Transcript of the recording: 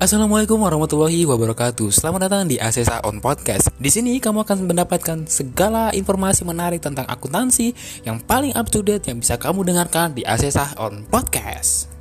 Assalamualaikum warahmatullahi wabarakatuh. Selamat datang di Asesa On Podcast. Di sini kamu akan mendapatkan segala informasi menarik tentang akuntansi yang paling up to date yang bisa kamu dengarkan di Asesa On Podcast.